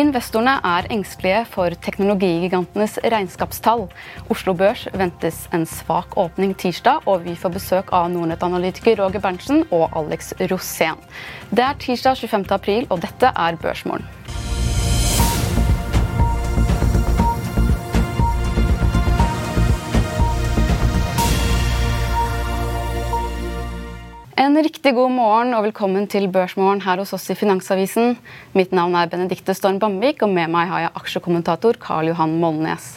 Investorene er engstelige for teknologigigantenes regnskapstall. Oslo Børs ventes en svak åpning tirsdag, og vi får besøk av Nordnett-analytiker Roger Berntsen og Alex Rosén. Det er tirsdag 25. april, og dette er Børsmorgen. Riktig god morgen og velkommen til Børsmorgen her hos oss i Finansavisen. Mitt navn er Benedikte Storm Bamvik, og med meg har jeg aksjekommentator Karl Johan Molnes.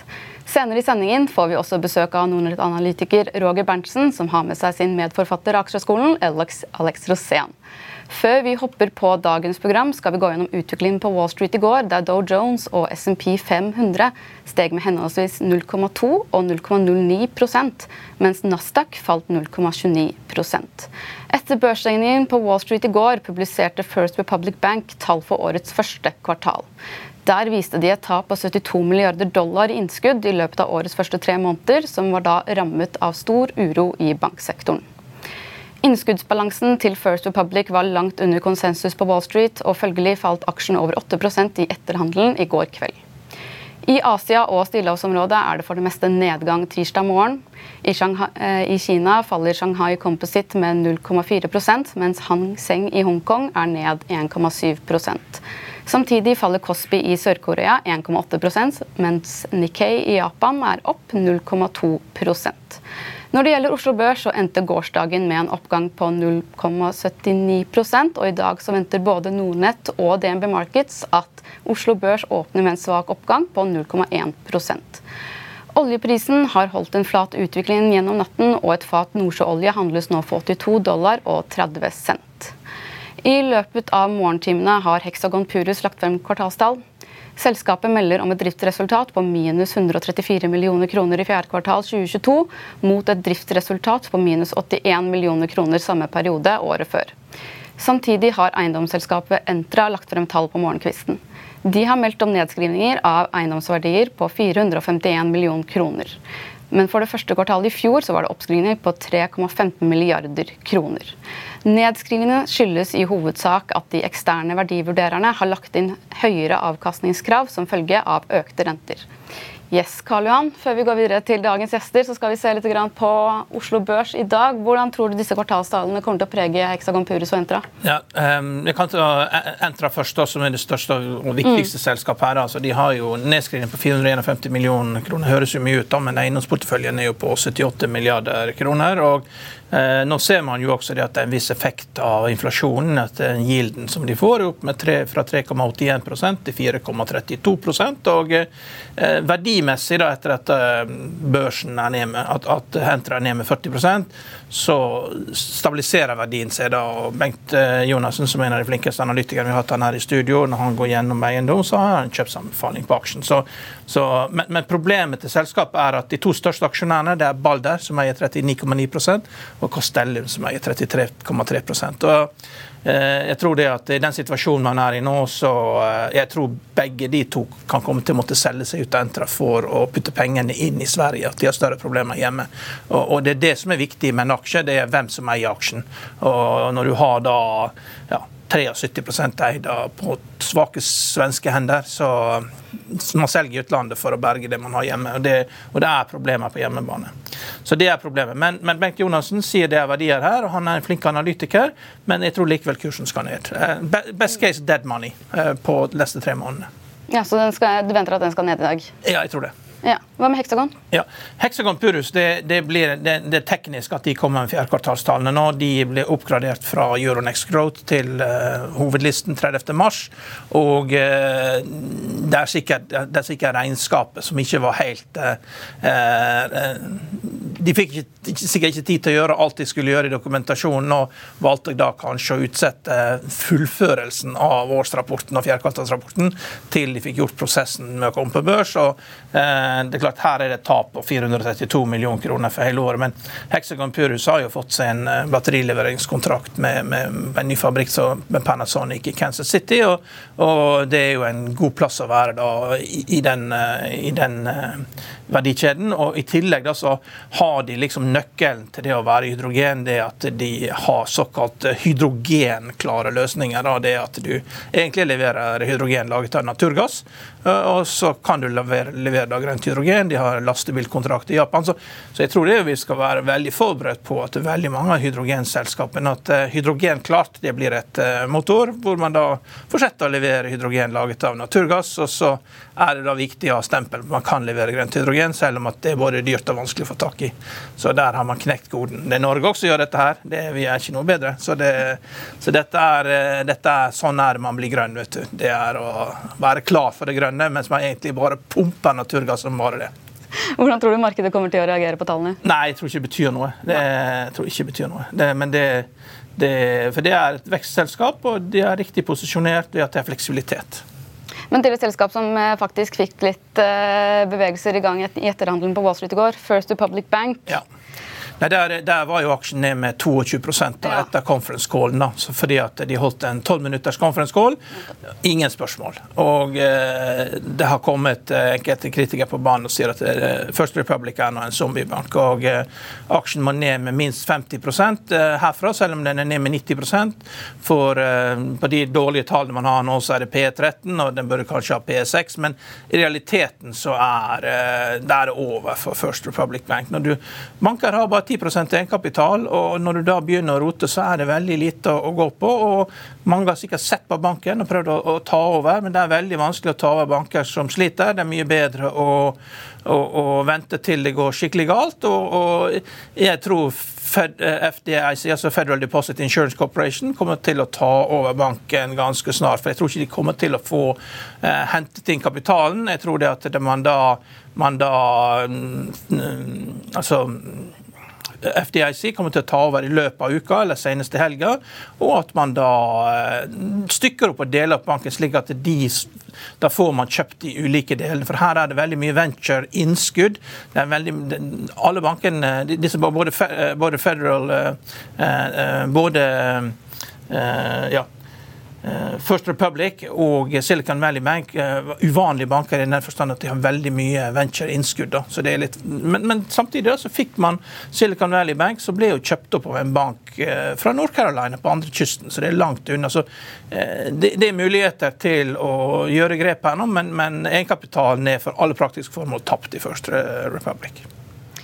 Senere i sendingen får vi også besøk av Nordnett-analytiker Roger Berntsen, som har med seg sin medforfatter av Aksjeskolen, Alex, Alex Rosén. Før vi hopper på dagens program, skal vi gå gjennom utviklingen på Wall Street i går, der Dow Jones og SMP 500 steg med henholdsvis 0,2 og 0,09% mens Nasdaq falt 0,29% Etter børsstengningen på Wall Street i går publiserte First Republic Bank tall for årets første kvartal. Der viste de et tap av 72 milliarder dollar i innskudd i løpet av årets første tre måneder, som var da rammet av stor uro i banksektoren. Innskuddsbalansen til First Republic var langt under konsensus på Wall Street, og følgelig falt aksjen over 8% i etterhandelen i går kveld. I Asia og stillehavsområdet er det for det meste nedgang tirsdag morgen. I, Shanghai, eh, I, Kina faller Shanghai Composite med 0,4% mens Hang Seng i Hongkong er ned 1,7% Samtidig faller Kospi i Sør-Korea 1,8% mens Nikkei i Japan er opp 0,2 når det gjelder Oslo Børs, så endte gårsdagen med en oppgang på 0,79 og i dag så venter både Nordnett og DNB Markets at Oslo Børs åpner med en svak oppgang på 0,1% Oljeprisen har holdt en flat utvikling gjennom natten, og et fat nordsjøolje handles nå for 82 dollar og 30 cent. I løpet av morgentimene har Hexagon Purus lagt frem kvartalstall. Selskapet melder om et driftsresultat på minus 134 millioner kroner i fjerde kvartal 2022, mot et driftsresultat på minus 81 millioner kroner samme periode året før. Samtidig har eiendomsselskapet Entra lagt frem tall på morgenkvisten. De har meldt om nedskrivninger av eiendomsverdier på 451 millioner kroner. Men for det første kvartalet i fjor så var det oppskrivninger på 3,15 milliarder kroner. Nedskrivningene skyldes i hovedsak at de eksterne verdivurdererne har lagt inn høyere avkastningskrav som følge av økte renter. Yes, Karl Johan. Før vi går videre til dagens gjester, så skal vi se litt på Oslo Børs i dag. Hvordan tror du disse kvartalstallene kommer til å prege Hexagon Purus og Entra? Ja, um, jeg kan ta Entra først, da, som er det største og viktigste mm. selskapet her. Altså, de har jo nedskrivning på 451 millioner kroner. Høres jo mye ut, da, men eiendomsporteføljen er jo på 78 milliarder kroner. og nå ser man jo også det at det er en viss effekt av inflasjonen. at den Gilden som de får, er opp med 3, fra 3,81% til 4,32 og eh, Verdimessig, da, etter at eh, børsen er ned med, at, at Hentra er ned med 40% så stabiliserer verdien seg. da, og Bengt eh, Jonassen, som er en av de flinkeste analytikerne vi har hatt her i studio, når han går gjennom eiendom, så har han kjøpsanbefaling på aksjen. Så, så, men, men, problemet til selskapet er at de to største aksjonærene det er Balder, som eier 39,9% og Castellum, som eier 33,3 Eh, jeg tror det at I den situasjonen man er i nå, så eh, jeg tror begge de to kan komme til å måtte selge seg ut av Entra for å putte pengene inn i Sverige. At de har større problemer hjemme. Og, Det er det som er viktig med en aksje, det er hvem som eier aksjen. Og Når du har da ja, 73% eid på svake svenske hender, så man selger utlandet for å berge det man har hjemme. Og det, og det er problemer på hjemmebane. Så det er problemet. Men, men Bengt Jonassen sier det er verdier her, og han er en flink analytiker, men jeg tror likevel kursen skal ned. Best case dead money på de neste tre månedene. Ja, Så skal, du venter at den skal ned i dag? Ja, jeg tror det. Ja. Hva med Hexagon? Ja, Hexagon Purus det, det, blir, det, det, er teknisk at de kommer med fjerdekvartalstallene nå. De ble oppgradert fra Euronext Growth til uh, hovedlisten 30.3. Og uh, det, er sikkert, det er sikkert regnskapet som ikke var helt uh, De fikk ikke, sikkert ikke tid til å gjøre alt de skulle gjøre i dokumentasjonen, og valgte da kanskje å utsette fullførelsen av årsrapporten og fjerdekvartalsrapporten til de fikk gjort prosessen med å komme på børs. og det er klart Her er det et tap på 432 millioner kroner for hele året, men Hexagon Purus har jo fått seg en eh, batterileveringskontrakt med, med, en ny fabrikk med Panasonic i Kansas City, og, og, det er jo en god plass å være da i, i den, eh, i den verdikjeden. Og i tillegg da så har de liksom nøkkelen til det å være hydrogen, det at de har såkalt hydrogenklare løsninger. Da. Det at du egentlig leverer hydrogen laget av naturgass, og så kan du levere, levere da grønt hydrogen. De har lastebilkontrakt i Japan. Så, så, jeg tror det vi skal være veldig forberedt på at veldig mange av hydrogenselskapene at hydrogenklart hydrogen klart det blir et motor, hvor man da fortsetter å levere hydrogen laget av naturgass. og så er det da viktig å ha stempel man kan levere grønt hydrogen, selv om det er både dyrt og vanskelig å få tak i. Så der har man knekt koden. Det er Norge også gjør dette her. Det, vi er ikke noe bedre. Så, det, så dette, er, eh, dette, er, sånn er man blir grønn, vet du. Det er å være klar for det grønne, mens man egentlig bare pumper naturgass som bare det. Hvordan tror du markedet kommer til å reagere på tallene? Nei, Jeg tror ikke det betyr noe. Det, jeg tror ikke det betyr noe. Det, men det, det, for det er et vekstselskap, og de er riktig posisjonert ved at det er fleksibilitet. Men til et selskap som eh, faktisk fikk litt eh, bevegelser i gang i etterhandelen på Wall Street i går, First Republic Bank. Ja. Nei, der, der, var jo aksjen ned med 22 da, etter conference callen. da, så fordi at De holdt en 12 minutters conference call. Ingen spørsmål. Og eh, Det har kommet eh, enkelte kritikere på banen og sier at eh, First Republic er nå en zombiebank. og eh, Aksjen må ned med minst 50 eh, herfra, selv om den er ned med 90 For eh, På de dårlige tallene man har nå, så er det P13, og den burde kanskje ha P6. Men i realiteten så er det er over for First Republic Bank. Når du, banker har bare 10% egenkapital, og når du da begynner å rote, så er det veldig lite å, gå på. og Mange har sikkert sett på banken og prøvd å, å, ta over, men det er veldig vanskelig å ta over banker som sliter. Det er mye bedre å, å vente til det går skikkelig galt. og, og jeg tror Fed, FDIC, altså Federal Deposit Insurance Corporation, kommer til å ta over banken ganske snart. For jeg tror ikke de kommer til å få eh, hentet inn kapitalen. Jeg tror det at det man da, man da mm, altså FDIC kommer til å ta over i løpet av uka eller seneste helga, og at man da eh, stykker opp og deler opp banken slik at de da får man kjøpt de ulike delene. For her er det veldig mye venture-innskudd. Alle bankene, disse, både, både Federal eh, Både ja, Eh, First Republic og Silicon Valley Bank uh, uvanlige banker i den forstand at de har veldig mye venture-innskudd. Men, men, samtidig så fikk man Silicon Valley Bank, som ble jo kjøpt opp av en bank uh, fra Nord-Carolina på andre kysten, så det er langt unna. Så det, det, er muligheter til å gjøre grep her nå, men, men egenkapitalen er for alle praktiske formål tapt i First Republic.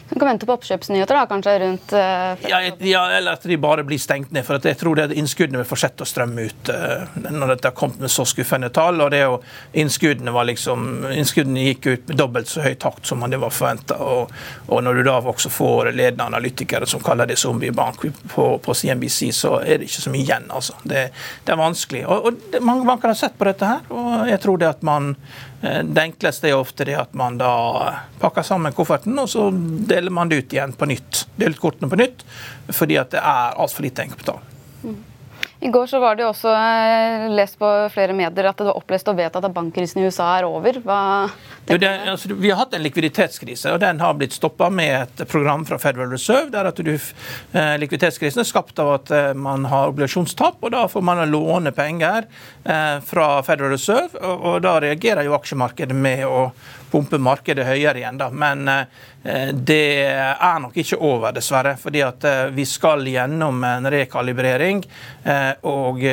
Kan vente på oppkjøpsnyheter da, kanskje rundt uh, ja, ja, eller at de bare blir stengt ned. for Jeg tror det innskuddene vil fortsette å strømme ut uh, når dette har kommet med så skuffende tall. og det er jo Innskuddene var liksom, innskuddene gikk ut med dobbelt så høy takt som det var forventa. Og, og, når du da også får ledende analytikere som kaller det zombiebank på, på CNBC, så er det ikke så mye igjen. altså. Det, det er vanskelig. Og, og det, Mange banker har sett på dette her, og jeg tror det at man det enkleste er ofte det at man da pakker sammen kofferten, og så deler man det ut igjen på nytt. Deler ut kortene på nytt, fordi at det er altfor lite egenkapital. Mm. I går så var det jo også eh, lest på flere medier at det var opplest og vedtatt at bankkrisen i USA er over. Jo, det, altså, vi har hatt en likviditetskrise, og den har blitt stoppa med et program fra Federal Reserve. der at du, eh, Likviditetskrisen er skapt av at eh, man har obligasjonstap, og da får man låne penger eh, fra Federal Reserve. Og, og da reagerer jo aksjemarkedet med å pumpe markedet høyere igjen. Da. Men eh, det er nok ikke over, dessverre. fordi at eh, vi skal gjennom en rekalibrering. Eh, og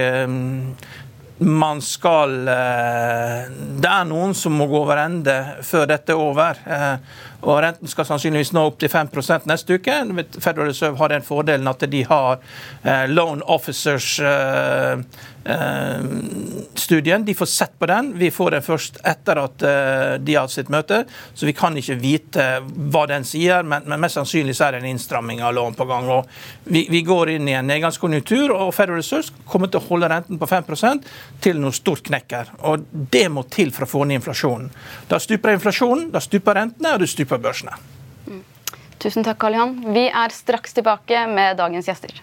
man skal Det er noen som må gå over ende før dette er over. Og renten skal sannsynligvis nå opp til 5 neste uke. Federal Reserve har den fordelen at de har loan officers studien. De får sett på den. Vi får den først etter at eh, de har hatt sitt møte, så vi kan ikke vite hva den sier. Men, men mest sannsynlig så er det en innstramming av lån på gang. og vi, vi, går inn i en nedgangskonjunktur, og Federal Reserve kommer til å holde renten på 5% til noe stort knekker. Og det må til for å få ned inflasjonen. Da stuper inflasjonen, da stuper rentene, og du stuper børsene. Mm. Tusen takk, Karl Johan. Vi er straks tilbake med dagens gjester.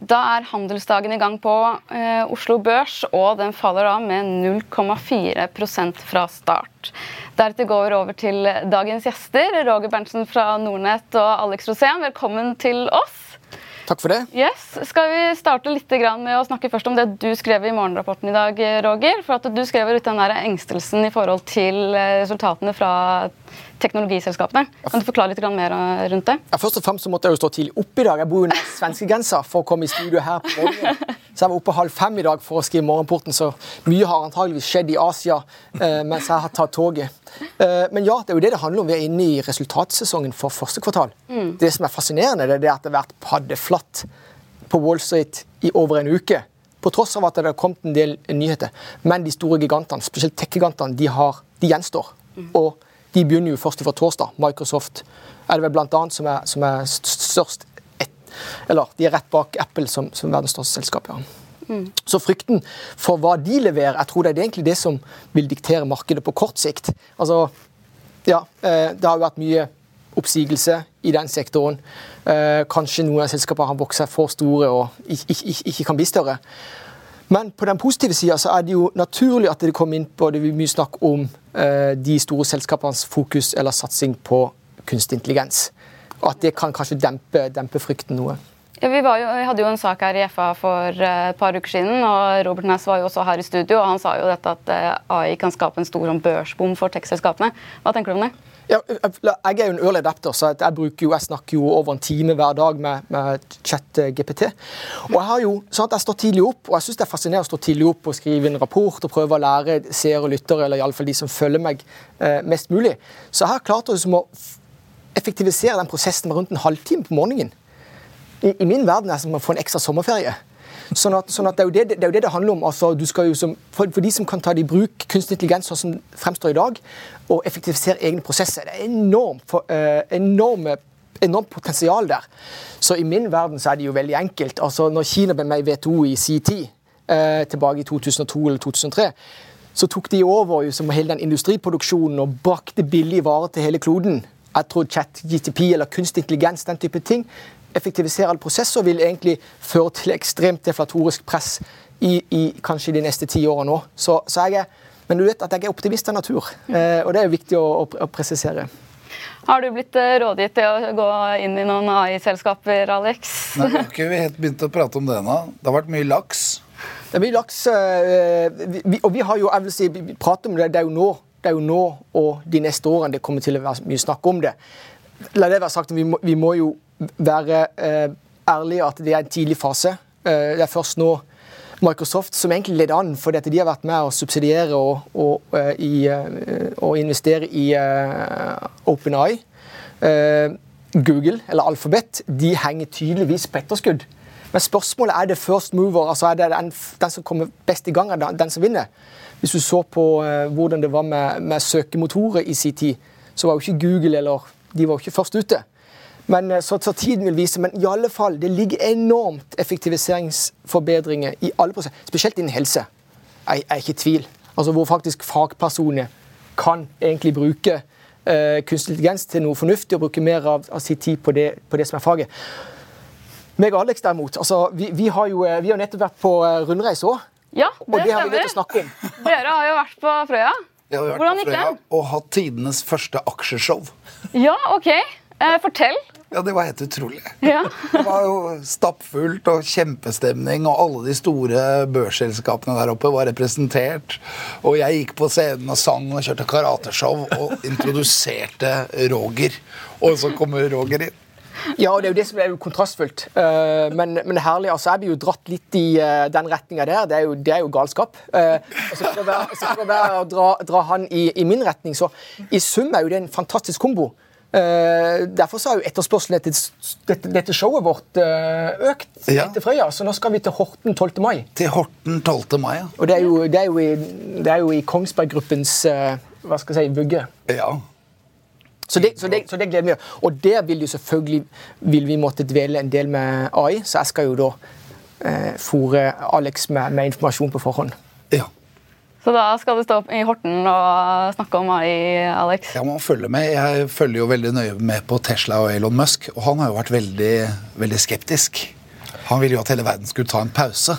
Da er handelsdagen i gang på eh, Oslo Børs, og den faller da med 0,4% fra start. Deretter går vi over til dagens gjester. Roger Berntsen fra Nordnett og Alex Rosén, velkommen til oss. Takk for det. Yes. Skal vi starte litt med å snakke først om det du skrev i morgenrapporten i dag, Roger? For at Du skrev ut den der engstelsen i forhold til eh, resultatene fra teknologiselskapene. Kan du forklare litt mer rundt det? Ja, først og fremst så måtte jeg jo stå tidlig opp i dag. Jeg bor jo nær svenskegrensa for å komme i studio her på morgenen. Så jeg var oppe halv fem i dag for å skrive morgenporten, så mye har antageligvis skjedd i Asia eh, mens jeg har tatt toget. Eh, men ja, det er jo det det handler om. Vi er inne i resultatsesongen for første kvartal. Mm. Det som er fascinerende, det er at det har vært paddeflatt på Wall Street i over en uke. På tross av at det har kommet en del nyheter. Men de store gigantene, spesielt tech-gigantene, de, de, gjenstår. Mm. Og de begynner jo først fra torsdag. Microsoft er det vel blant annet som er, som er størst et, Eller de er rett bak Apple som, som verdens største selskap. ja. Mm. Så frykten for hva de leverer, jeg tror det er egentlig det som vil diktere markedet på kort sikt. Altså, ja, eh, Det har jo vært mye oppsigelse i den sektoren. Eh, kanskje noen av selskapene har vokst seg for store og ikke, ikke, ikke kan bli større. Men på den positive sida er det jo naturlig at det kommer inn på det mye snakk om eh, de store selskapenes fokus eller satsing på kunstig intelligens. At det kan kanskje dempe, dempe frykten noe. Ja, vi, jo, vi, hadde jo en sak her i FA for eh, et par uker siden, og Robert Næss var jo også her i studio. og Han sa jo dette at eh, AI kan skape en stor sånn børsbom for tech-selskapene. Hva tenker du om det? Ja, jeg er jo en early adapter, så jeg, bruker jo, jeg snakker jo over en time hver dag med, med chat-GPT. Og Jeg har jo, sånn at jeg står tidlig opp, og jeg syns det er fascinerende å stå tidlig opp og skrive en rapport og prøve å lære seere og lyttere, eller iallfall de som følger meg, eh, mest mulig. Så jeg har klart å, liksom, effektivisere den prosessen med rundt en halvtime på morgenen. I, I, min verden er det som å få en ekstra sommerferie. Sånn at, sånn at det, er det, det er jo det det handler om. Altså, som, for, for de som kan ta det i bruk kunstig intelligens sånn som fremstår i dag, og effektivisere egne prosesser, det er enormt, for, eh, enorme, enormt potensial der. Så i min verden så er det jo veldig enkelt. Altså, når Kina ble med i WTO i sin tid, eh, tilbake i 2002 eller 2003, så tok de over jo som hele den industriproduksjonen og brakte billige varer til hele kloden. Jeg tror chat, GTP eller kunstig intelligens, den type ting, effektiviserer alle prosesser vil egentlig føre til ekstremt deflatorisk press i, i kanskje de neste ti årene òg. Så, så jeg er men du vet at jeg er optimist av natur, eh, og det er jo viktig å, å, å presisere. Har du blitt eh, rådgitt til å gå inn i noen AI-selskaper, Alex? Nei, vi har ikke helt begynt å prate om det ennå. Det har vært mye laks. Det er mye laks, eh, vi, og vi har jo jeg vil si, vi prater om det, det er jo nå det er jo nå og de neste årene det kommer til å være mye snakk om det. La det være sagt, Vi må, vi må jo være eh, ærlige at det er en tidlig fase. Eh, det er først nå Microsoft som egentlig leder an, fordi de har vært med å subsidiere og, og, uh, i, og investere i OpenEye. Google, eller Alphabet, de henger tydeligvis på etterskudd. Men spørsmålet er det first mover, altså er det den, den som kommer best i gang, den, den som vinner. Hvis du så på hvordan det var med, med søkemotorer i sin tid, så var jo ikke Google eller de var jo ikke først ute. Men eh, så, så, tiden vil vise. Men i alle fall, det ligger enormt effektiviseringsforbedringer i alle prosesser. Spesielt innen helse. Jeg, er ikke i tvil. Altså Hvor faktisk fagpersoner kan egentlig bruke eh, kunstig intelligens til noe fornuftig og bruke mer av, av sin tid på det, på det, som er faget. Meg og Alex derimot, altså, vi, vi, har jo eh, vi har nettopp vært på rundreise òg. Ja, det og det har vi stemmer. å snakke om. Dere har jo vært på Frøya. Ja, vi har vært Hvordan gikk det? Og hatt tidenes første aksjeshow. Ja, OK. Eh, fortell. Ja, det var helt utrolig. Ja. Det var jo stappfullt og kjempestemning, og alle de store børsselskapene der oppe var representert. Og jeg gikk på scenen og sang og kjørte karateshow og introduserte Roger. Og så kommer Roger inn. Ja, og det er jo det som er jo kontrastfullt. Uh, men, men herlig, altså Jeg blir jo dratt litt i uh, den retninga der. Det er jo, det er jo galskap. Uh, og så for å, være, så for å, være, å dra, dra, han i, i, min retning, så i sum er jo det en fantastisk kombo. Derfor så har jo etterspørselen etter dette, dette, showet vårt økt ja. etter Frøya. Så nå skal vi til Horten 12. mai. Til Horten 12. mai, ja. Og det er jo, det er jo i, det er jo i Kongsberg Gruppens hva skal jeg si, vugge. Ja. Så det, så, det, så det, gleder vi oss Og der vil jo selvfølgelig vil vi måtte dvele en del med AI, så jeg skal jo da eh, fòre Alex med, med, informasjon på forhånd. Ja. Så da skal du stå i Horten og snakke om AI, Alex? Ja, man følger med. Jeg følger jo veldig nøye med på Tesla og Elon Musk, og han har jo vært veldig, veldig skeptisk. Han ville jo at hele verden skulle ta en pause.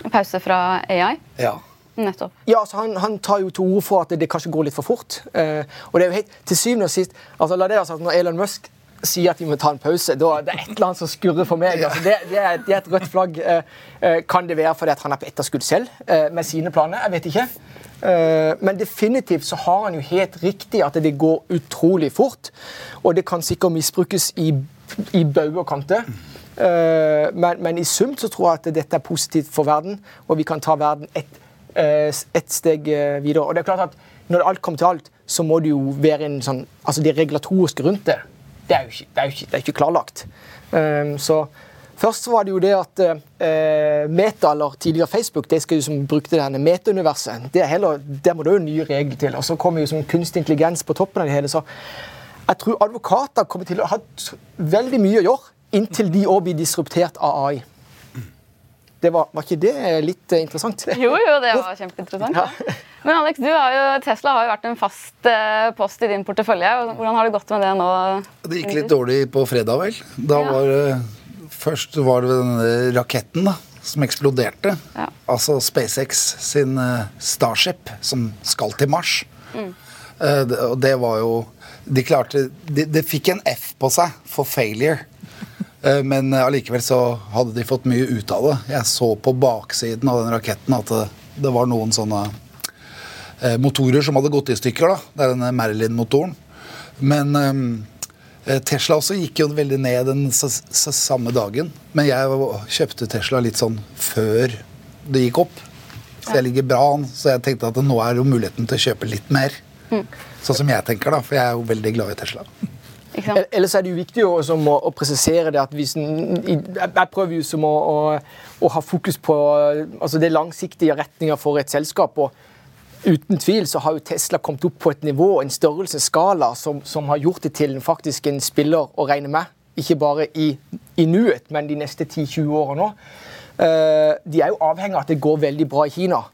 En pause fra AI? Ja. Nettopp. Ja, altså han, han, tar jo til orde for at det, det, kanskje går litt for fort. Eh, og det er jo helt, til syvende og sist altså la det være sagt, Når Elon Musk sier at vi må ta en pause, da det er et eller annet som skurrer for meg. Altså, det, det, er, det, er, et rødt flagg. Eh, eh, kan det være fordi han er på etterskudd selv eh, med sine planer? Jeg vet ikke. Men definitivt så har han jo helt riktig at det går utrolig fort. Og det kan sikkert misbrukes i, i bauger og kanter. Men, men, i sum så tror jeg at dette er positivt for verden, og vi kan ta verden ett et steg videre. Og det er klart at Når alt kommer til alt, så må det jo være en sånn Altså det regulatoriske rundt det, det er jo ikke, det er jo ikke, det er ikke klarlagt. Um, så Først var det jo det at uh, Meta, eller tidligere Facebook, de skal jo som brukte det meta-universet. Der må det jo nye regler til. Og så kommer jo som kunstig intelligens på toppen av det hele. Så jeg tror advokater kommer til å ha veldig mye å gjøre inntil de òg blir disruptert av AI. Det var, var, ikke det litt interessant? Jo, jo, det var kjempeinteressant. Ja. Men Alex, har jo, Tesla har jo vært en fast uh, post i din portefølje. Hvordan har det gått med det nå? Det gikk litt dårlig på fredag, vel. Da var ja. Først var det denne raketten da, som eksploderte. Ja. Altså SpaceX sin Starship, som skal til Mars. Mm. Det, og det var jo De klarte de, de fikk en F på seg for failure. Eh, men allikevel så hadde de fått mye ut av det. Jeg så på baksiden av den raketten at det, det var noen sånne eh, motorer som hadde gått i stykker. da. Det er denne Merlin-motoren. Men um, Tesla også gikk jo veldig ned den samme dagen. Men jeg kjøpte Tesla litt sånn før det gikk opp. Så jeg ligger bra an. Så jeg tenkte at nå er jo muligheten til å kjøpe litt mer. Mm. Sånn som jeg tenker, da. For jeg er jo veldig glad i Tesla. Ellers er det jo viktig å, å, å presisere det at hvis Jeg prøver jo som å, å, å ha fokus på altså det langsiktige retninga for et selskap. og Uten tvil så har jo Tesla kommet opp på et nivå en størrelsesskala som, som har gjort det til faktisk en spiller å regne med. Ikke bare i, i nuet, men de neste 10-20 årene nå. Uh, de er jo avhengig av at det går veldig bra i Kina.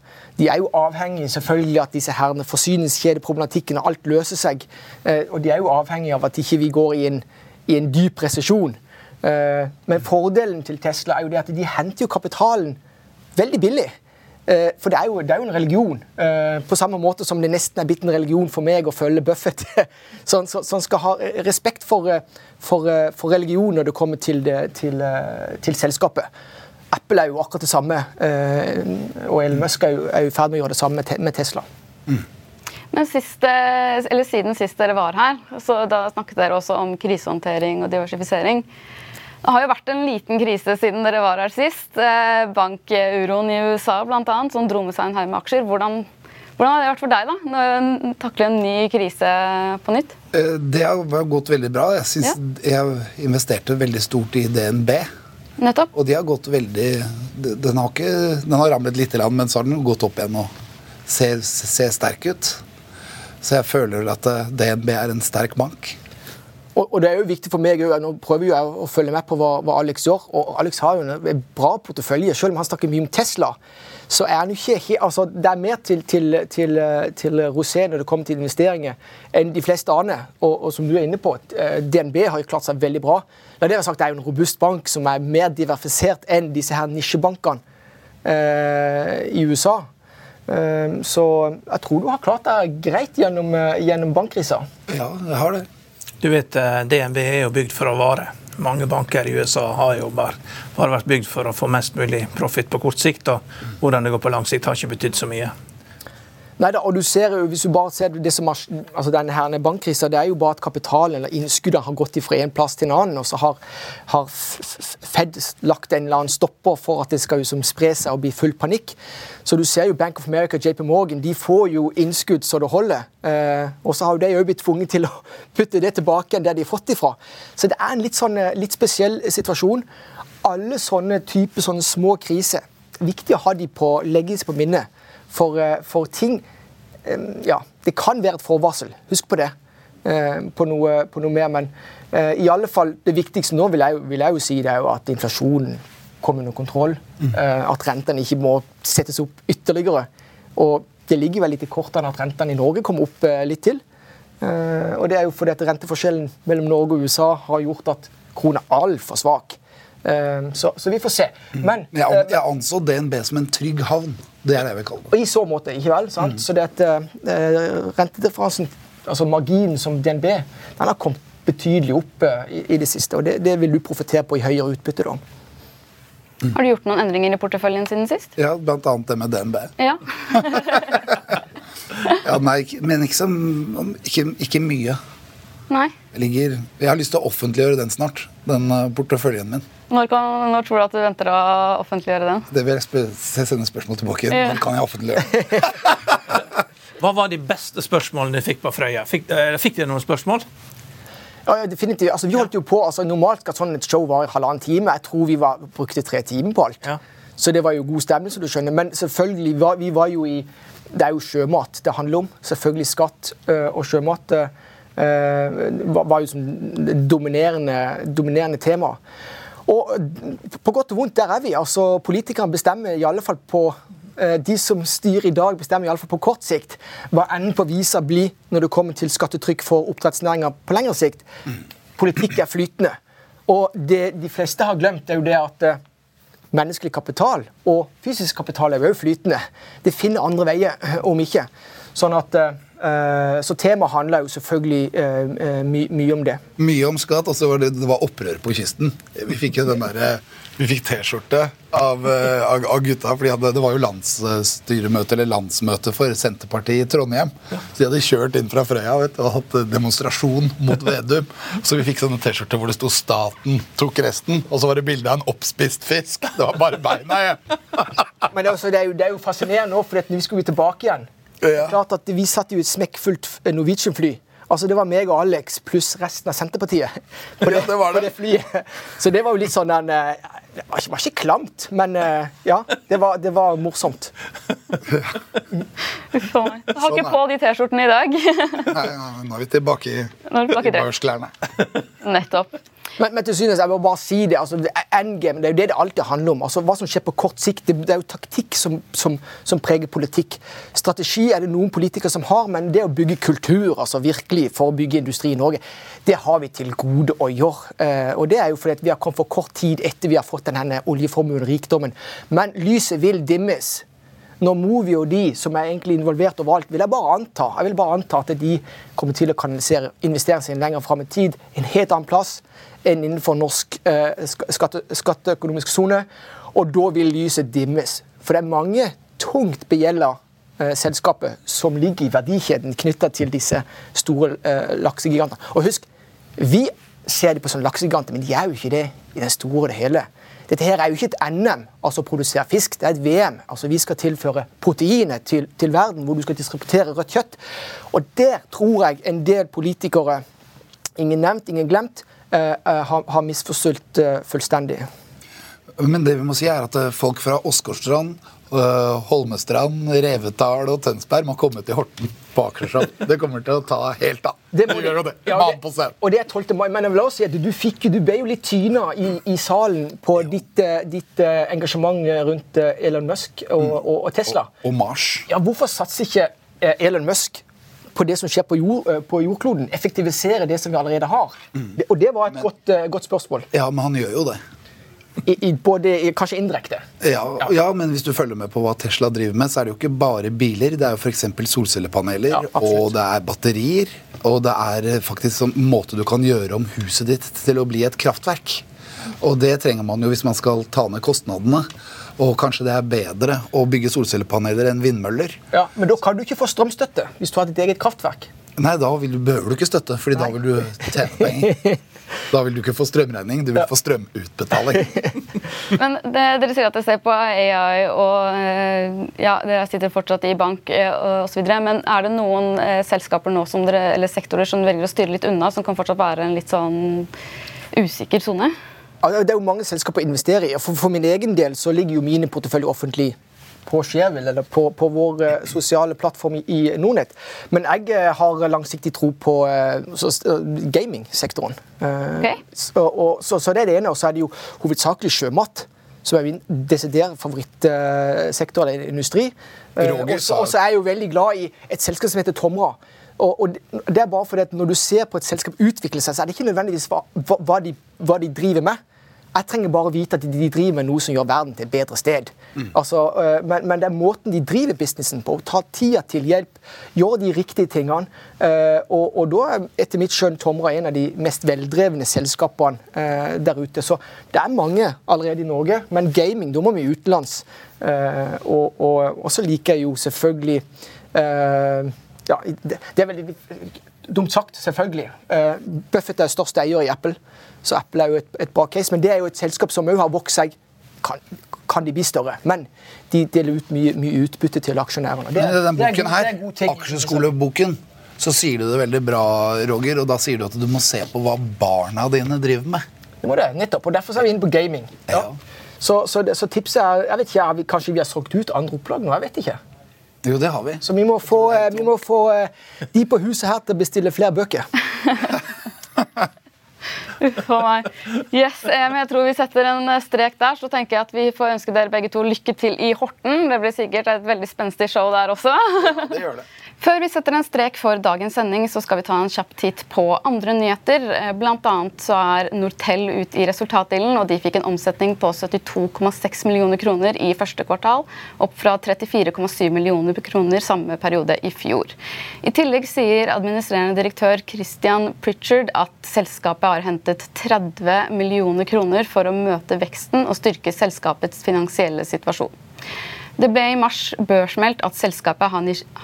De er jo avhengig selvfølgelig at disse herne og alt løser seg. Uh, og de er jo avhengig av at ikke vi går i en, i en dyp resesjon. Uh, men fordelen til Tesla er jo det at de henter jo kapitalen veldig billig. For det er, jo, det er, jo, en religion. På samme måte som det nesten er blitt en religion for meg å følge Buffett. Så han skal ha respekt for, for, for religion når det kommer til, det, til, til selskapet. Apple er jo akkurat det samme, eh, og Elon Musk er jo, i ferd med å gjøre det samme med Tesla. Mm. Men siste, siden sist dere var her, så da snakket dere også om krisehåndtering og diversifisering. Det har jo vært en liten krise siden dere var her sist. Eh, bankuroen i USA blant annet, som dro med seg en haug med aksjer. Hvordan, hvordan, har det vært for deg da, å takle en ny krise på nytt? Eh, det har gått veldig bra. Jeg ja. jeg investerte veldig stort i DNB. Nettopp. Og de har gått veldig Den har, ikke, den har ramlet litt, men så har den gått opp igjen og ser, ser sterk ut. Så jeg føler at eh, DNB er en sterk bank. Og, og, det er jo viktig for meg, Nå prøver jeg å følge med på hva, hva Alex gjør. og Alex har jo en bra portefølje. Selv om han snakker mye om Tesla, så er han jo ikke altså, Det er mer til, til, til, til Rosé når det kommer til investeringer, enn de fleste andre. Og, og, som du er inne på, eh, DNB har jo klart seg veldig bra. Ja, det, sagt, det er jo en robust bank som er mer diversifisert enn disse her nisjebankene eh, i USA. Eh, så jeg tror du har klart deg greit gjennom, eh, gjennom bankkrisa. Ja, jeg har det. Du vet, eh, DNB er jo bygd for å vare mange banker i USA har jo bare, vært bygd for å få mest mulig profitt på kort sikt. og Hvordan det går på lang sikt, har ikke betydd så mye. Nei da, og du ser jo, Hvis du bare ser det som har, altså denne her bankkrisa, det er jo bare at kapitalen eller innskuddene har gått fra en plass til en annen. og Så har, har Fed lagt en eller annen stopper for at det skal liksom spre seg og bli full panikk. Så du ser jo Bank of America og JP Morgan de får jo innskudd så det holder. Eh, og så har jo de òg blitt tvunget til å putte det tilbake enn der de har fått ifra. Så det er en litt, sånn, eh, litt spesiell situasjon. Alle sånne typer sånne små kriser, viktig å ha de på, legges på minnet. For, eh, for ting Ja, det kan være et forvarsel. Husk på det. Eh, på noe, på noe mer. Men eh, i alle fall, det viktigste nå vil jeg, vil jeg jo si det er jo at inflasjonen kommer under kontroll. Mm. At rentene ikke må settes opp ytterligere. Og det ligger vel litt i kortene at rentene i Norge kommer opp litt til. Og det er jo fordi at renteforskjellen mellom Norge og USA har gjort at krona er altfor svak. Ehm, så, så, vi får se. Mm. Men, jeg, an, eh, jeg anså DNB som en trygg havn. Det er det jeg vil kalle det. I så måte, ikke vel? sant? Mm. Så det at uh, rentedifferansen, altså marginen som DNB, den har kommet betydelig opp uh, i, i, det siste. og Det, det vil du profittere på i høyere utbytte. da. Mm. Har du gjort noen endringer i porteføljen siden sist? Ja, blant annet det med DNB. Ja. ja, nei, men ikke, så, ikke, ikke mye. Nei. Jeg, ligger, jeg, har lyst til å offentliggjøre den snart. Den porteføljen min. Når, kan, når, tror du at du venter å offentliggjøre den? Det vil jeg spør sende spørsmål tilbake igjen. Ja. Når kan jeg offentliggjøre? Hva var de beste spørsmålene du fikk på Frøya? Fikk, uh, fikk dere noen spørsmål? Ja, definitivt. Altså, vi holdt jo på, altså, Normalt skal sånn et show vare halvannen time. Jeg tror vi var, brukte tre timer på alt. Ja. Så det var jo god stemning, som du skjønner. Men selvfølgelig, var, vi var jo i Det er jo sjømat det handler om. Selvfølgelig skatt øh, og sjømat øh, var, var jo som dominerende, dominerende tema. Og på godt og vondt, der er vi. Altså, Politikerne bestemmer i alle fall på eh, de som styrer i dag, bestemmer i alle fall på kort sikt hva enden på visa blir når det kommer til skattetrykk for oppdrettsnæringa på lengre sikt. Politikk er flytende. Og det de fleste har glemt, er jo det at eh, menneskelig kapital og fysisk kapital er jo flytende. Det finner andre veier, eh, om ikke. Sånn at så temaet handla jo selvfølgelig eh, eh, my mye om det. Mye om skatt, Altså var det, det var opprør på kysten. Vi fikk jo den der, vi fikk T-skjorte av, av, av, gutta. fordi hadde, Det var jo landsstyremøte eller landsmøte for Senterpartiet i Trondheim. Så de hadde kjørt inn fra Frøya vet, og hatt demonstrasjon mot Vedum. Så vi fikk sånne T-skjorter hvor det sto 'Staten tok resten', og så var det bilde av en oppspist fisk. Det var bare beina igjen. Men det er, også, det, er jo, det er jo fascinerende nå, for vi skulle tilbake igjen. Ja. Klart at Vi satt jo et smekkfullt Norwegian-fly. Altså, Det var meg og Alex pluss resten av Senterpartiet på det, Ja, det var det. På det flyet. Så det var jo litt sånn en, eh, Det var ikke, var ikke klamt, men eh, ja, det var, det var morsomt. Uff a meg. Har Sånn ikke på de T-skjortene i dag. Nei, i, Nå er vi tilbake i i det. Nettopp. Men, men til synes, jeg må bare si det, altså, endgame, det er jo det det alltid handler om. Altså, hva som skjer på kort sikt, det, det er jo taktikk som, som, som preger politikk. Strategi er det noen politikere som har, men det å bygge kultur altså virkelig for å bygge industri i Norge, det har vi til gode å gjøre. Eh, og det er jo fordi vi har kommet for kort tid etter vi har fått denne oljeformuen, rikdommen. Men lyset vil dimmes. Når Movi og de som er egentlig involvert overalt, vil jeg bare anta jeg vil bare anta at de kommer til å kanalisere investeringene sine lenger fram i tid, en helt annen plass enn innenfor norsk eh, skatte, skatteøkonomisk sone. Og da vil lyset dimmes. For det er mange tungt begjelda eh, selskaper som ligger i verdikjeden knytta til disse store eh, laksegigantene. Og husk, vi ser dem på som laksegiganter, men de er jo ikke det i det store og det hele. Dette her er jo ikke et NM, altså å produsere fisk, det er et VM. Altså Vi skal tilføre proteiner til, til verden, hvor du skal distributere rødt kjøtt. Og der tror jeg en del politikere, ingen nevnt, ingen glemt, har, har misforstått eh, fullstendig. Men det vi må si er at eh, folk fra Åsgårdstrand, eh, Holmestrand, Revetal og Tønsberg må komme til Horten på Akershov. Det kommer til å ta helt av. Det må det, det. Ja, det. Og det er 12. mai. Men jeg vil også si at du, fikk, du ble jo litt tyna i, i salen på ditt, eh, ditt eh, engasjement rundt eh, Elon Musk og, og, og Tesla. Og Mars. Ja, hvorfor satser ikke eh, Elon Musk på det som skjer på, jord, eh, på jordkloden? Effektivisere det som vi allerede har? Mm. og det var et godt, eh, godt spørsmål. Ja, men han gjør jo det. I, i, både, kanskje indirekte. Ja, ja, men hvis du følger med på hva Tesla driver med, så er det jo ikke bare biler. Det er jo f.eks. solcellepaneler, Ja, og det er batterier. Og det er eh, faktisk en måte du kan gjøre om huset ditt til å bli et kraftverk. Og det trenger man jo hvis man skal ta ned kostnadene. Og kanskje det er bedre å bygge solcellepaneler enn vindmøller. Ja, Men da kan du ikke få strømstøtte hvis du har ditt eget kraftverk. Nei, da vil du, behøver du ikke støtte, Fordi da vil du tjene penger. Da vil du ikke få strømregning, du vil få strømutbetaling. Men det, dere sier at dere ser på AI, og eh, ja, dere sitter fortsatt i bank eh, osv. Men er det noen eh, selskaper nå som dere, eller sektorer som dere velger å styre litt unna, som kan fortsatt være en litt sånn usikker sone? Det er jo mange selskaper å investere i. For, for min egen del så ligger jo mine porteføljer offentlig på Skjevel eller på, på vår eh, sosiale plattform i, Nordnett. Men jeg eh, har langsiktig tro på eh, så- gamingsektoren. Okay. Så, og, så, så det er det ene. Og så er det jo hovedsakelig sjømat. Som er min desidert favorittsektor eller industri. Og så- er jeg jo veldig glad i et selskap som heter Tomra. Og, og det- er bare fordi at Når du ser på et selskap utvikle seg, så er det ikke nødvendigvis hva, hva, de, hva de driver med. Jeg trenger bare vite at de driver med noe som gjør verden til et bedre sted. Altså, øh, men, men det er måten de driver businessen på. Ta tida til hjelp, gjør de riktige tingene. og, og da er etter mitt skjønn Tomra en av de mest veldrevne selskapene der ute. Så det er mange allerede i Norge, men gaming, da må vi utenlands. Og, og, og så liker jeg jo selvfølgelig ja, det, er veldig dumt sagt, selvfølgelig. Eh, Buffett er største eier i Apple, så Apple er jo et, et bra case. Men det er jo et selskap som òg har vokst seg. Kan, kan de bli større? Men de deler ut mye, mye utbytte til aksjonærene. Det, Men i den er boken her, er aksjeskoleboken, så sier du det veldig bra, Roger. Og da sier du at du må se på hva barna dine driver med. Det må det, nettopp. Og derfor er vi inne på gaming. Ja. Så, så, så tipset er jeg vet ikke, Kanskje vi har solgt ut andre opplag nå? Jeg vet ikke. Jo, det har vi. Så vi må få, eh, vi må få eh, de på huset her til å bestille flere bøker. Uff a meg. Yes, eh, men jeg tror vi setter en eh, strek der. Så tenker jeg at vi får ønske dere begge to lykke til i Horten. Det blir sikkert et veldig spenstig show der også. Det gjør det. Før vi setter en strek for dagens sending, så skal vi ta en kjapp titt på andre nyheter. Eh, Blant annet så er Nortel ut i resultatdelen, og de fikk en omsetning på 72,6 millioner kroner i første kvartal, opp fra 34,7 millioner kroner samme periode i fjor. I tillegg sier administrerende direktør Christian Pritchard at selskapet har hentet 30 millioner kroner for å møte veksten og styrke selskapets finansielle situasjon. Det ble i mars børsmeldt at selskapet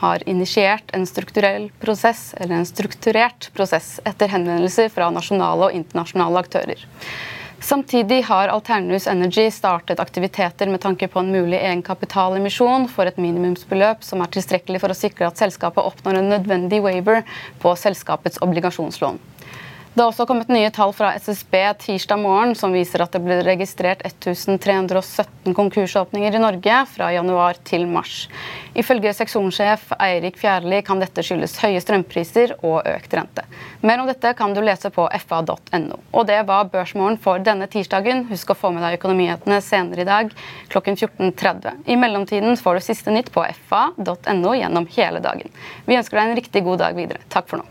har initiert en strukturell prosess, eller en strukturert prosess etter henvendelser fra nasjonale og internasjonale aktører. Samtidig har Alternus Energy startet aktiviteter med tanke på en mulig egenkapitalemisjon for et minimumsbeløp som er tilstrekkelig for å sikre at selskapet oppnår en nødvendig waiver på selskapets obligasjonslån. Det har også kommet nye tall fra SSB tirsdag morgen som viser at det ble registrert 1317 konkursåpninger i Norge fra januar til mars. Ifølge seksjonssjef Eirik Fjærli kan dette skyldes høye strømpriser og økt rente. Mer om dette kan du lese på fa.no. Og det var Børsmorgen for denne tirsdagen. Husk å få med deg økonomihetene senere i dag klokken 14.30. I mellomtiden får du siste nytt på fa.no gjennom hele dagen. Vi ønsker deg en riktig god dag videre. Takk for nå.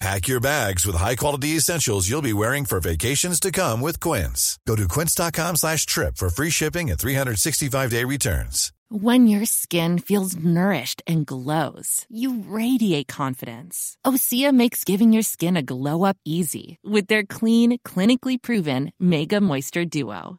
Pack your bags with high-quality essentials you'll be wearing for vacations to come with Quince. Go to quince.com slash trip for free shipping and 365-day returns. When your skin feels nourished and glows, you radiate confidence. Osea makes giving your skin a glow-up easy with their clean, clinically proven Mega Moisture Duo.